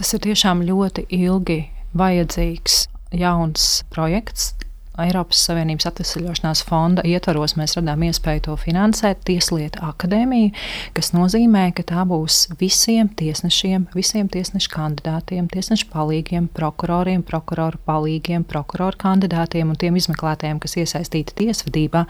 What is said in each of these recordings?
Tas ir tiešām ļoti ilgi vajadzīgs jauns projekts, Eiropas Savienības atvesļošanās fonda ietvaros mēs radām iespēju to finansēt Tieslietu akadēmiju, kas nozīmē, ka tā būs visiem tiesnešiem, visiem tiesnešu kandidātiem, tiesnešu palīgiem, prokuroriem, prokuroru palīgiem, prokuroru kandidātiem un tiem izmeklētājiem, kas iesaistīti tiesvedībā,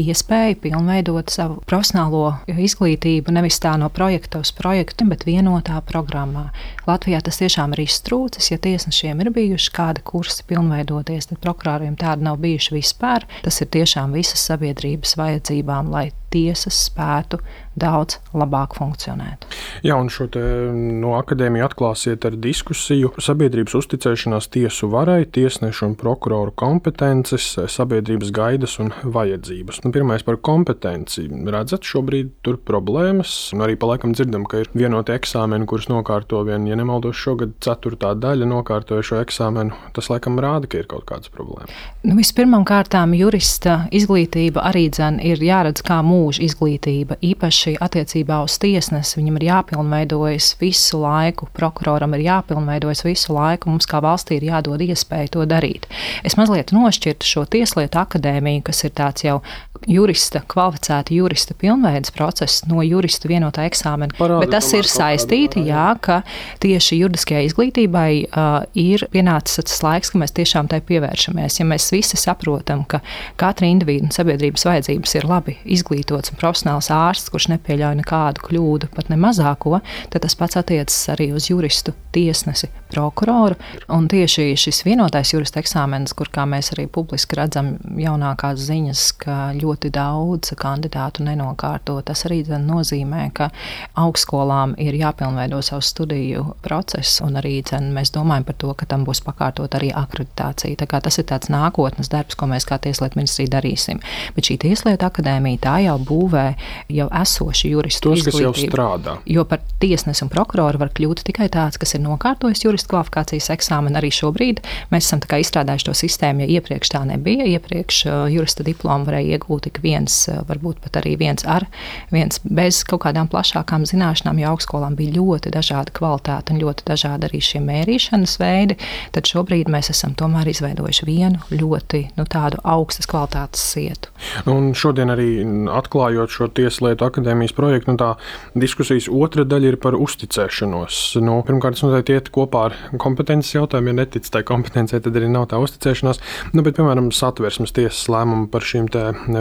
iespēja pilnveidot savu profesionālo izglītību nevis tā no projekta uz projektu, bet vienotā programmā. Latvijā tas tiešām ir iztrūcis, ja tiesnešiem ir bijuši kādi kursi pilnveidoties, tad prokuroriem tāda nav nav bijuši vispār. Tas ir tiešām visas sabiedrības vajadzībām, lai tiesas spētu daudz labāk funkcionēt. Jā, un šo no akadēmiju atklāsiet ar diskusiju sabiedrības uzticēšanās tiesu varai, tiesnešu un prokuroru kompetences, sabiedrības gaidas un vajadzības. Nu, pirmais par kompetenci. Redzat, šobrīd tur problēmas, un arī palaikam dzirdam, ka ir vienoti eksāmeni, kurus nokārto vien, ja nemaldos, šogad ceturtā daļa nokārtoja šo eksāmenu. Tas laikam rāda, ka ir kaut kādas problēmas. Nu, Vispirmām kārtām jurista izglītība arī dzen, ir jāredz kā mūža izglītība, īpaši attiecībā uz tiesnesi. Viņam ir jāpilnveidojas visu laiku, prokuroram ir jāpilnveidojas visu laiku, mums kā valstī ir jādod iespēja to darīt. Es mazliet nošķirtu šo tieslietu akadēmiju, kas ir tāds jau jurista, kvalificēta jurista pilnveidas process no jurista vienotā eksāmena. Parādi, Bet tas ir saistīti, jā, ka tieši juridiskajai izglītībai uh, ir pienācis tas laiks, ka mēs tiešām tai pievēršamies. Ja mēs visi saprotam, ka katra individu un sabiedrības vajadzības ir labi izglītots un profesionāls ārsts, kurš nepieļauj nekādu kļūdu, pat ne mazāko, tad tas pats attiecas arī uz juristu, tiesnesi, prokuroru. Un tieši šis vienotais jurista eksāmenis, kur kā mēs arī publiski redzam jaunākās ziņas, ka ļoti daudz kandidātu nenokārto, tas arī nozīmē, ka augstskolām ir jāpilnveido savu studiju procesu, un arī dzen, mēs domājam par to, ka tam būs pakārtot arī akreditācija. Tas ir tāds nākotnes darbs, ko mēs kā Tieslietu ministrija darīsim. Bet šī Tieslietu akadēmija tā jau būvē jau esoši juristu Tos, izglītību. Kas jau strādā. Jo par tiesnesi un prokuroru var kļūt tikai tāds, kas ir nokārtojis juristu kvalifikācijas eksāmenu. Arī šobrīd mēs esam izstrādājuši to sistēmu, ja iepriekš tā nebija. Iepriekš uh, jurista diplomu varēja iegūt tik viens, uh, varbūt pat arī viens ar, viens bez kaut kādām plašākām zināšanām, jo augstskolām bija ļoti dažāda kvalitāte un ļoti dažādi arī šie mērīšanas veidi. Tad šobrīd mēs esam tomēr izveidojuši vienu ļoti nu, tādu augstas kvalitātes sietu. Un šodien arī atklājot šo Tieslietu akadēmijas projektu, nu, tā diskusijas otra daļa ir par uzticēšanos. Nu, pirmkārt, tas noteikti iet kopā ar kompetences jautājumu. Ja netic tai kompetencijai, tad arī nav tā uzticēšanās. Nu, bet, piemēram, satversmes tiesas lēmumu par šīm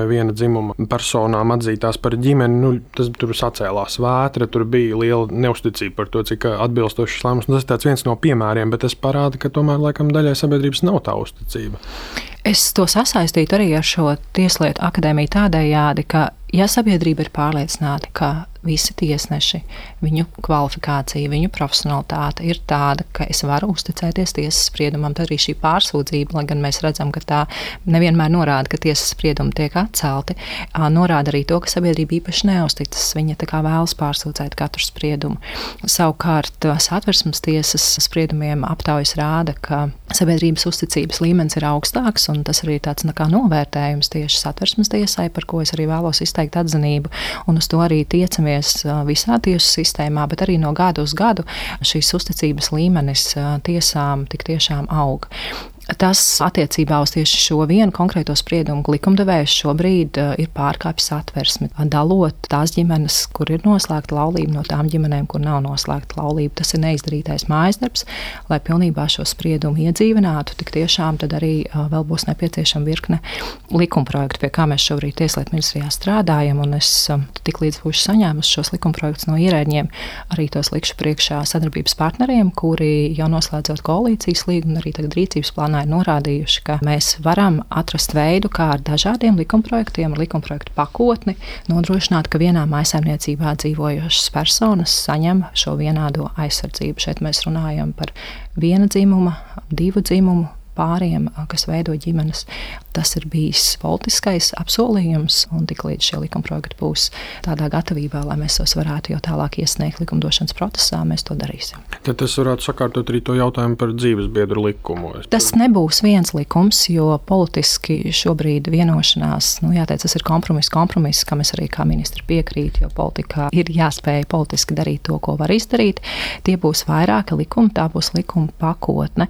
viena dzimuma personām atzītās par ģimeni, nu, tas tur sacēlās vētra, tur bija liela neusticība par to, cik atbilstošs lēmums. Nu, tas ir viens no piemēriem, bet tas parāda, ka tomēr laikam daļai sabiedrības nav tā uzticība. Es to sasaistītu arī ar šo tieslietu akadēmiju tādējādi, ka, ja sabiedrība ir pārliecināta, ka visi tiesneši, viņu kvalifikācija, viņu profesionalitāte ir tāda, ka es varu uzticēties tiesas spriedumam. Tad arī šī pārsūdzība, lai gan mēs redzam, ka tā nevienmēr norāda, ka tiesas spriedumi tiek atcelti, norāda arī to, ka sabiedrība īpaši neuzticas. Viņa vēlas pārsūdzēt katru spriedumu. Savukārt, satversmes tiesas spriedumiem aptaujas rāda, ka sabiedrības uzticības līmenis ir augstāks, un tas arī tāds kā novērtējums tieši satversmes tiesai, par ko es arī vēlos izteikt atzinību. Un uz to arī tiecamies visā tiesu sistēmā, bet arī no gada uz gadu šīs uzticības līmenis tiesām tik tiešām aug. Tas attiecībā uz tieši šo vienu konkrēto spriedumu likumdevējs šobrīd uh, ir pārkāpis atversmi, dalot tās ģimenes, kur ir noslēgta laulība, no tām ģimenēm, kur nav noslēgta laulība. Tas ir neizdarītais mājas darbs, lai pilnībā šo spriedumu iedzīvinātu. Tik tiešām tad arī uh, vēl būs nepieciešama virkne likumprojektu, pie kā mēs šobrīd Tieslietu ministrijā strādājam. Es uh, tik līdz būšu saņēmusi šos likumprojektus no ierēģiem, arī tos likšu priekšā sadarbības partneriem, kuri jau noslēdzot koalīcijas līgumu arī tagad rīcības plānu plānā ir norādījuši, ka mēs varam atrast veidu, kā ar dažādiem likumprojektiem, likumprojektu pakotni nodrošināt, ka vienā maisaimniecībā dzīvojošas personas saņem šo vienādo aizsardzību. Šeit mēs runājam par viena dzimuma, divu dzimumu pāriem, kas veido ģimenes. Tas ir bijis politiskais apsolījums, un tiklīdz šie likumprojekti būs tādā gatavībā, lai mēs tos varētu jau tālāk iesniegt likumdošanas procesā, mēs to darīsim. Tad tas varētu sakārtot arī to jautājumu par dzīves biedru likumu. Tas nebūs viens likums, jo politiski šobrīd vienošanās, nu, jāteic, tas ir kompromiss, kompromiss, kam es arī kā ministri piekrītu, jo politikā ir jāspēj politiski darīt to, ko var izdarīt. Tie būs vairāki likumi, tā būs likuma pakotne.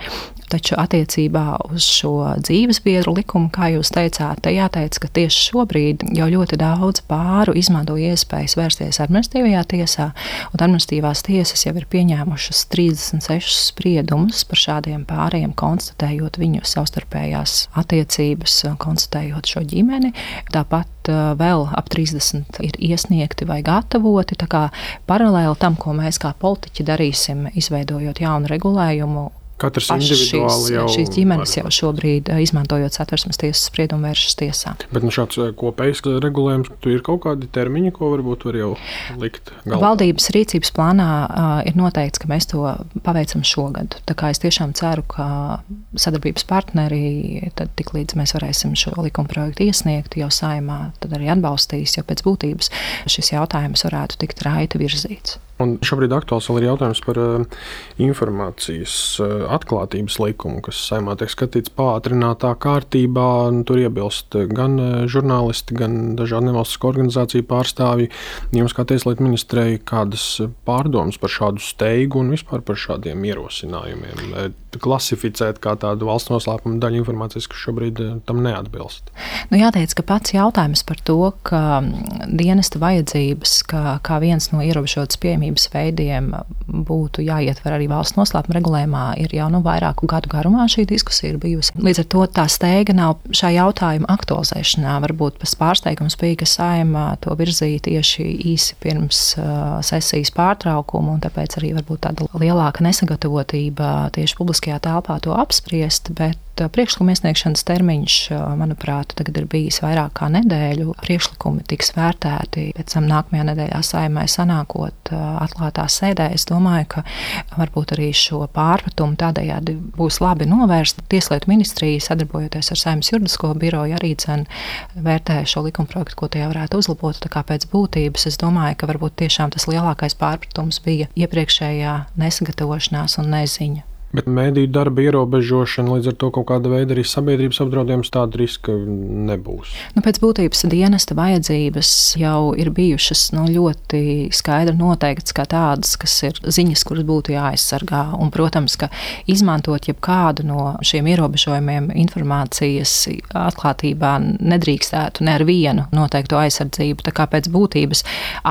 Taču attiecībā uz šo dzīves biedru likumu, kā jūs teicāt, te jāteic, ka tieši šobrīd jau ļoti daudz pāru izmanto iespējas vērsties administratīvajā tiesā, un administratīvās tiesas jau ir pieņēmušas 36 spriedumus par šādiem pāriem, konstatējot viņu savstarpējās attiecības, konstatējot šo ģimeni. Tāpat uh, vēl ap 30 ir iesniegti vai gatavoti. Paralēli tam, ko mēs kā politiķi darīsim, izveidojot jaunu regulējumu, Katrs individuāli šīs, jau šīs ģimenes jau šobrīd, eh, izmantojot satversmes tiesas spriedumu, vēršas tiesā. Bet nu, šāds eh, kopējs regulējums, tu ir kaut kādi termiņi, ko varbūt var jau likt galvā? Valdības rīcības plānā uh, ir noteikts, ka mēs to paveicam šogad. Tā kā es tiešām ceru, ka sadarbības partneri, tad tiklīdz mēs varēsim šo likuma projektu iesniegt jau saimā, tad arī atbalstīs, jo pēc būtības šis jautājums varētu tikt raiti virzīts. Un šobrīd aktuāls ir jautājums par uh, informācijas uh, atklātības likumu, kas saimā tiek skatīts pātrinātā kārtībā. Tur iebilst gan uh, žurnālisti, gan dažādu nevalstisku organizāciju pārstāvji. Jums, kā tieslietu ministrei, kādas pārdomas par šādu steigu un vispār par šādiem ierosinājumiem? Klasificēt kā tādu valsts noslēpuma daļu informācijas, kas šobrīd tam neatbilst. Nu, jāteic, ka pats jautājums par to, ka mm, dienesta vajadzības, kā, kā viens no ierobežotas pieejamības pieejamības veidiem būtu jāietver arī valsts noslēpuma regulējumā, ir jau nu, vairāku gadu garumā šī diskusija bijusi. Līdz ar to tā steiga nav šā jautājuma aktualizēšanā. Varbūt tas pārsteigums bija, ka saima to virzīja tieši īsi pirms sesijas pārtraukuma, un tāpēc arī varbūt tāda lielāka nesagatavotība tieši publiskajā telpā to apspriest. Bet priekšlikuma iesniegšanas termiņš, manuprāt, tagad ir bijis vairāk kā nedēļu. Priekšlikumi tiks vērtēti pēc tam nākamajā nedēļā saimai sanākot atklātā sēdē. Es domāju, ka varbūt arī šo pārpratumu tādējādi būs labi novērst. Tieslietu ministrija, sadarbojoties ar saimnes juridisko biroju, arī cen vērtē šo likumprojektu, ko tie varētu uzlabot. Tā kā pēc būtības es domāju, ka varbūt tiešām tas lielākais pārpratums bija iepriekšējā nesagatavošanās un neziņa. Bet mēdīju darba ierobežošana, līdz ar to kaut kāda veida arī sabiedrības apdraudējums, tāda riska nebūs. Nu, pēc būtības dienesta vajadzības jau ir bijušas nu, ļoti skaidri noteiktas kā tādas, kas ir ziņas, kuras būtu jāaizsargā. Un, protams, ka izmantot jebkādu no šiem ierobežojumiem informācijas atklātībā nedrīkstētu ne ar vienu noteiktu aizsardzību. Tā kā pēc būtības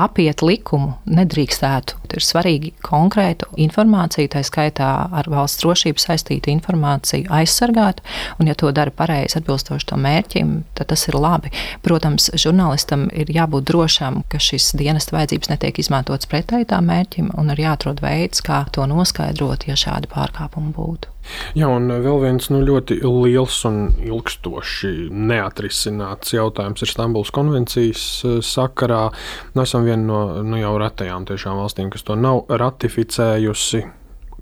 apiet likumu nedrīkstētu. Ir svarīgi konkrētu informāciju, tā skaitā ar valsts drošību saistītu informāciju aizsargāt, un, ja to dara pareizi, atbilstoši tam mērķim, tad tas ir labi. Protams, žurnālistam ir jābūt drošam, ka šis dienesta vajadzības netiek izmantots pretēji tam mērķim, un ir jāatrod veids, kā to noskaidrot, ja šādi pārkāpumi būtu. Jā, un vēl viens nu, ļoti liels un ilgstoši neatrisināts jautājums ir Stambulas konvencijas eh, sakarā. Mēs nu, esam viena no nu, jau retajām valstīm, kas to nav ratificējusi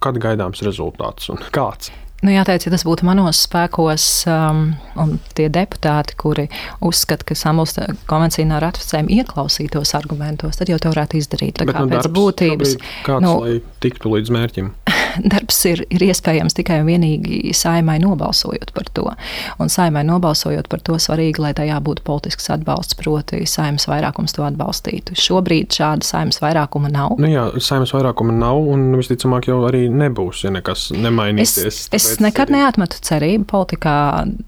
kad gaidāms rezultāts un kāds? Nu, jāteic, ja tas būtu manos spēkos, um, un tie deputāti, kuri uzskata, ka Sambulas konvencija nav ratificējama, ieklausītos argumentos, tad jau to varētu izdarīt. Tā Bet, kā nu, pēc būtības. Kāds, nu, lai tiktu līdz mērķim? Darbs ir, ir iespējams tikai un vienīgi saimai nobalsojot par to. Un saimai nobalsojot par to svarīgi, lai tajā būtu politisks atbalsts, proti, saimas vairākums to atbalstītu. Šobrīd šāda saimas vairākuma nav. Nu jā, saimas vairākuma nav, un visticamāk jau arī nebūs, ja nekas nemainīsies. Es, es nekad arī... neatmetu cerību politikā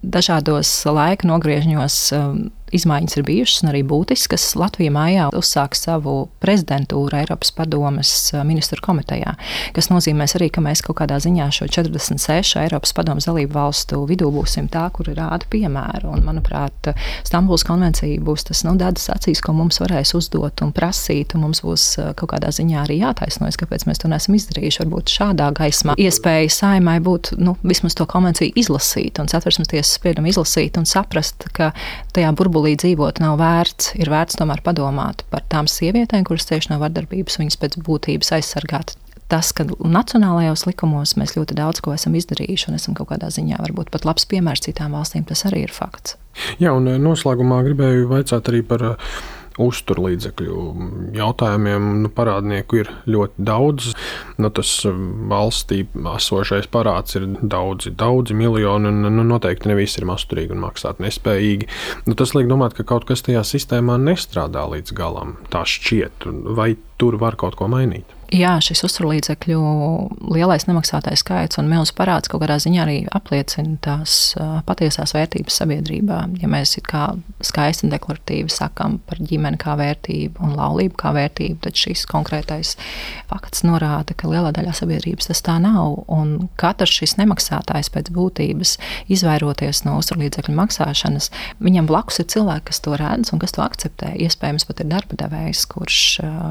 dažādos laika nogriežņos. Um, izmaiņas ir bijušas un arī būtiskas. Latvija mājā uzsāks savu prezidentūru Eiropas padomes eh, ministru komitejā, kas nozīmē arī, ka mēs kaut kādā ziņā šo 46 Eiropas padomes dalību valstu vidū būsim tā, kuri rāda piemēru. Un, manuprāt, Stambuls konvencija būs tas nu, dadas acīs, ko mums varēs uzdot un prasīt, un mums būs eh, kaut kādā ziņā arī jātaisnojas, kāpēc mēs to neesam izdarījuši. Varbūt šādā gaismā iespēja saimai būt nu, vismaz to konvenciju izlasīt un satversmes tiesas spriedumu izlasīt un saprast, ka tajā burbulī burbulī dzīvot nav vērts. Ir vērts tomēr padomāt par tām sievietēm, kuras cieši no vardarbības, viņas pēc būtības aizsargāt tas, ka nacionālajos likumos mēs ļoti daudz ko esam izdarījuši un esam kaut kādā ziņā varbūt pat labs piemērs citām valstīm, tas arī ir fakts. Jā, un noslēgumā gribēju vaicāt arī par uzturlīdzekļu jautājumiem nu, parādnieku ir ļoti daudz. Nu, tas um, valstī esošais parāds ir daudzi, daudzi miljoni, un nu, noteikti ne visi ir masturīgi un maksāt nespējīgi. Nu, tas liek domāt, ka kaut kas tajā sistēmā nestrādā līdz galam. Tā šķiet, vai tur var kaut ko mainīt. Jā, šis uzturlīdzekļu lielais nemaksātais skaits un milzu parāds kaut kādā ziņā arī apliecina tās patiesās vērtības sabiedrībā. Ja mēs kā skaisti un deklaratīvi sakām par ģimeni kā vērtību un laulību kā vērtību, tad šis konkrētais fakts norāda, ka lielā daļā sabiedrības tas tā nav. Un katrs šis nemaksātājs pēc būtības, izvairoties no uzturlīdzekļu maksāšanas, viņam blakus ir cilvēki, kas to redz un kas to akceptē. Iespējams, pat ir darba devējs, kurš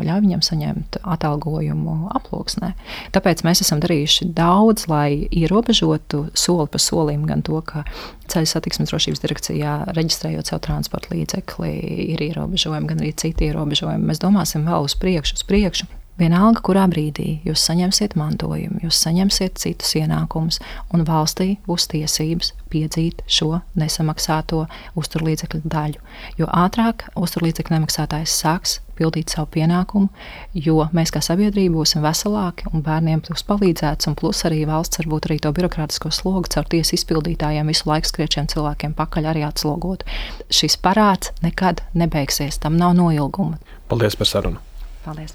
ļauj viņam saņemt atalgojumu aploksnē. Tāpēc mēs esam darījuši daudz, lai ierobežotu soli pa solim gan to, ka ceļu satiksmes drošības direkcijā reģistrējot savu transporta līdzekli, ir ierobežojumi, gan arī citi ierobežojumi. Mēs domāsim vēl uz priekšu, uz priekšu. Vienalga, kurā brīdī jūs saņemsiet mantojumu, jūs saņemsiet citus ienākumus, un valstī būs tiesības piedzīt šo nesamaksāto uzturlīdzekļu daļu. Jo ātrāk uzturlīdzekļu nemaksātājs sāks pildīt savu pienākumu, jo mēs kā sabiedrība būsim veselāki un bērniem būs palīdzēts, un plus arī valsts varbūt arī to birokrātisko slogu caur tiesu izpildītājiem visu laiku skriečiem cilvēkiem pakaļ arī atslogot. Šis parāds nekad nebeigsies, tam nav noilguma. Paldies par sarunu! Paldies!